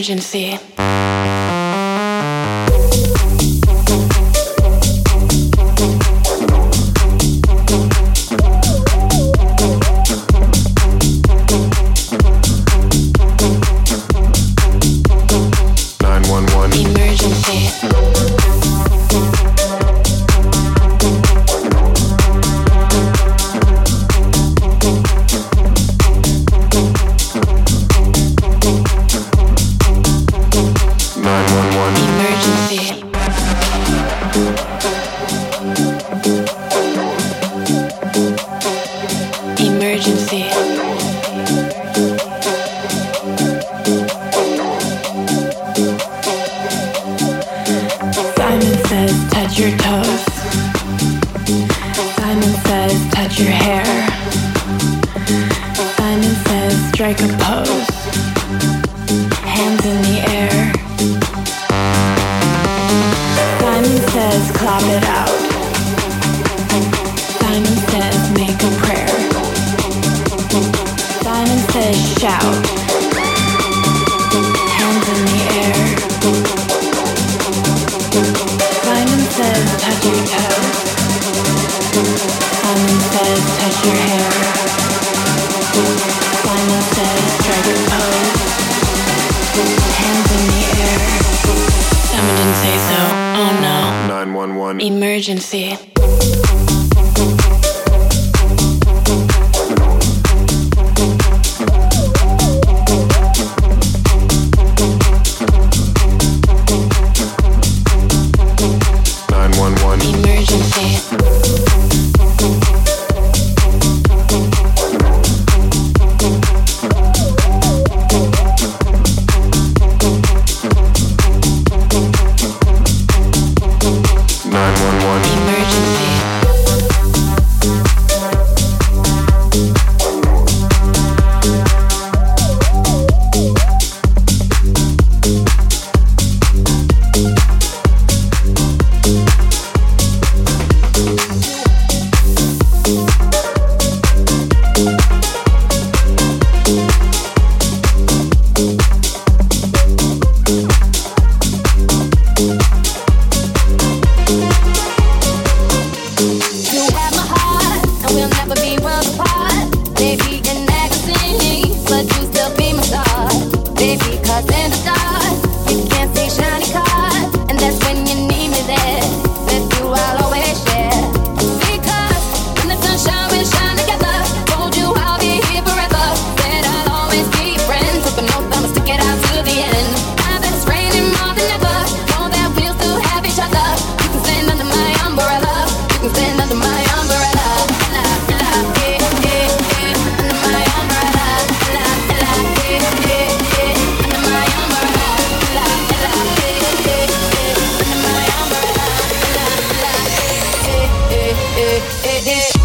emergency. 911 emergency. eh, eh, eh.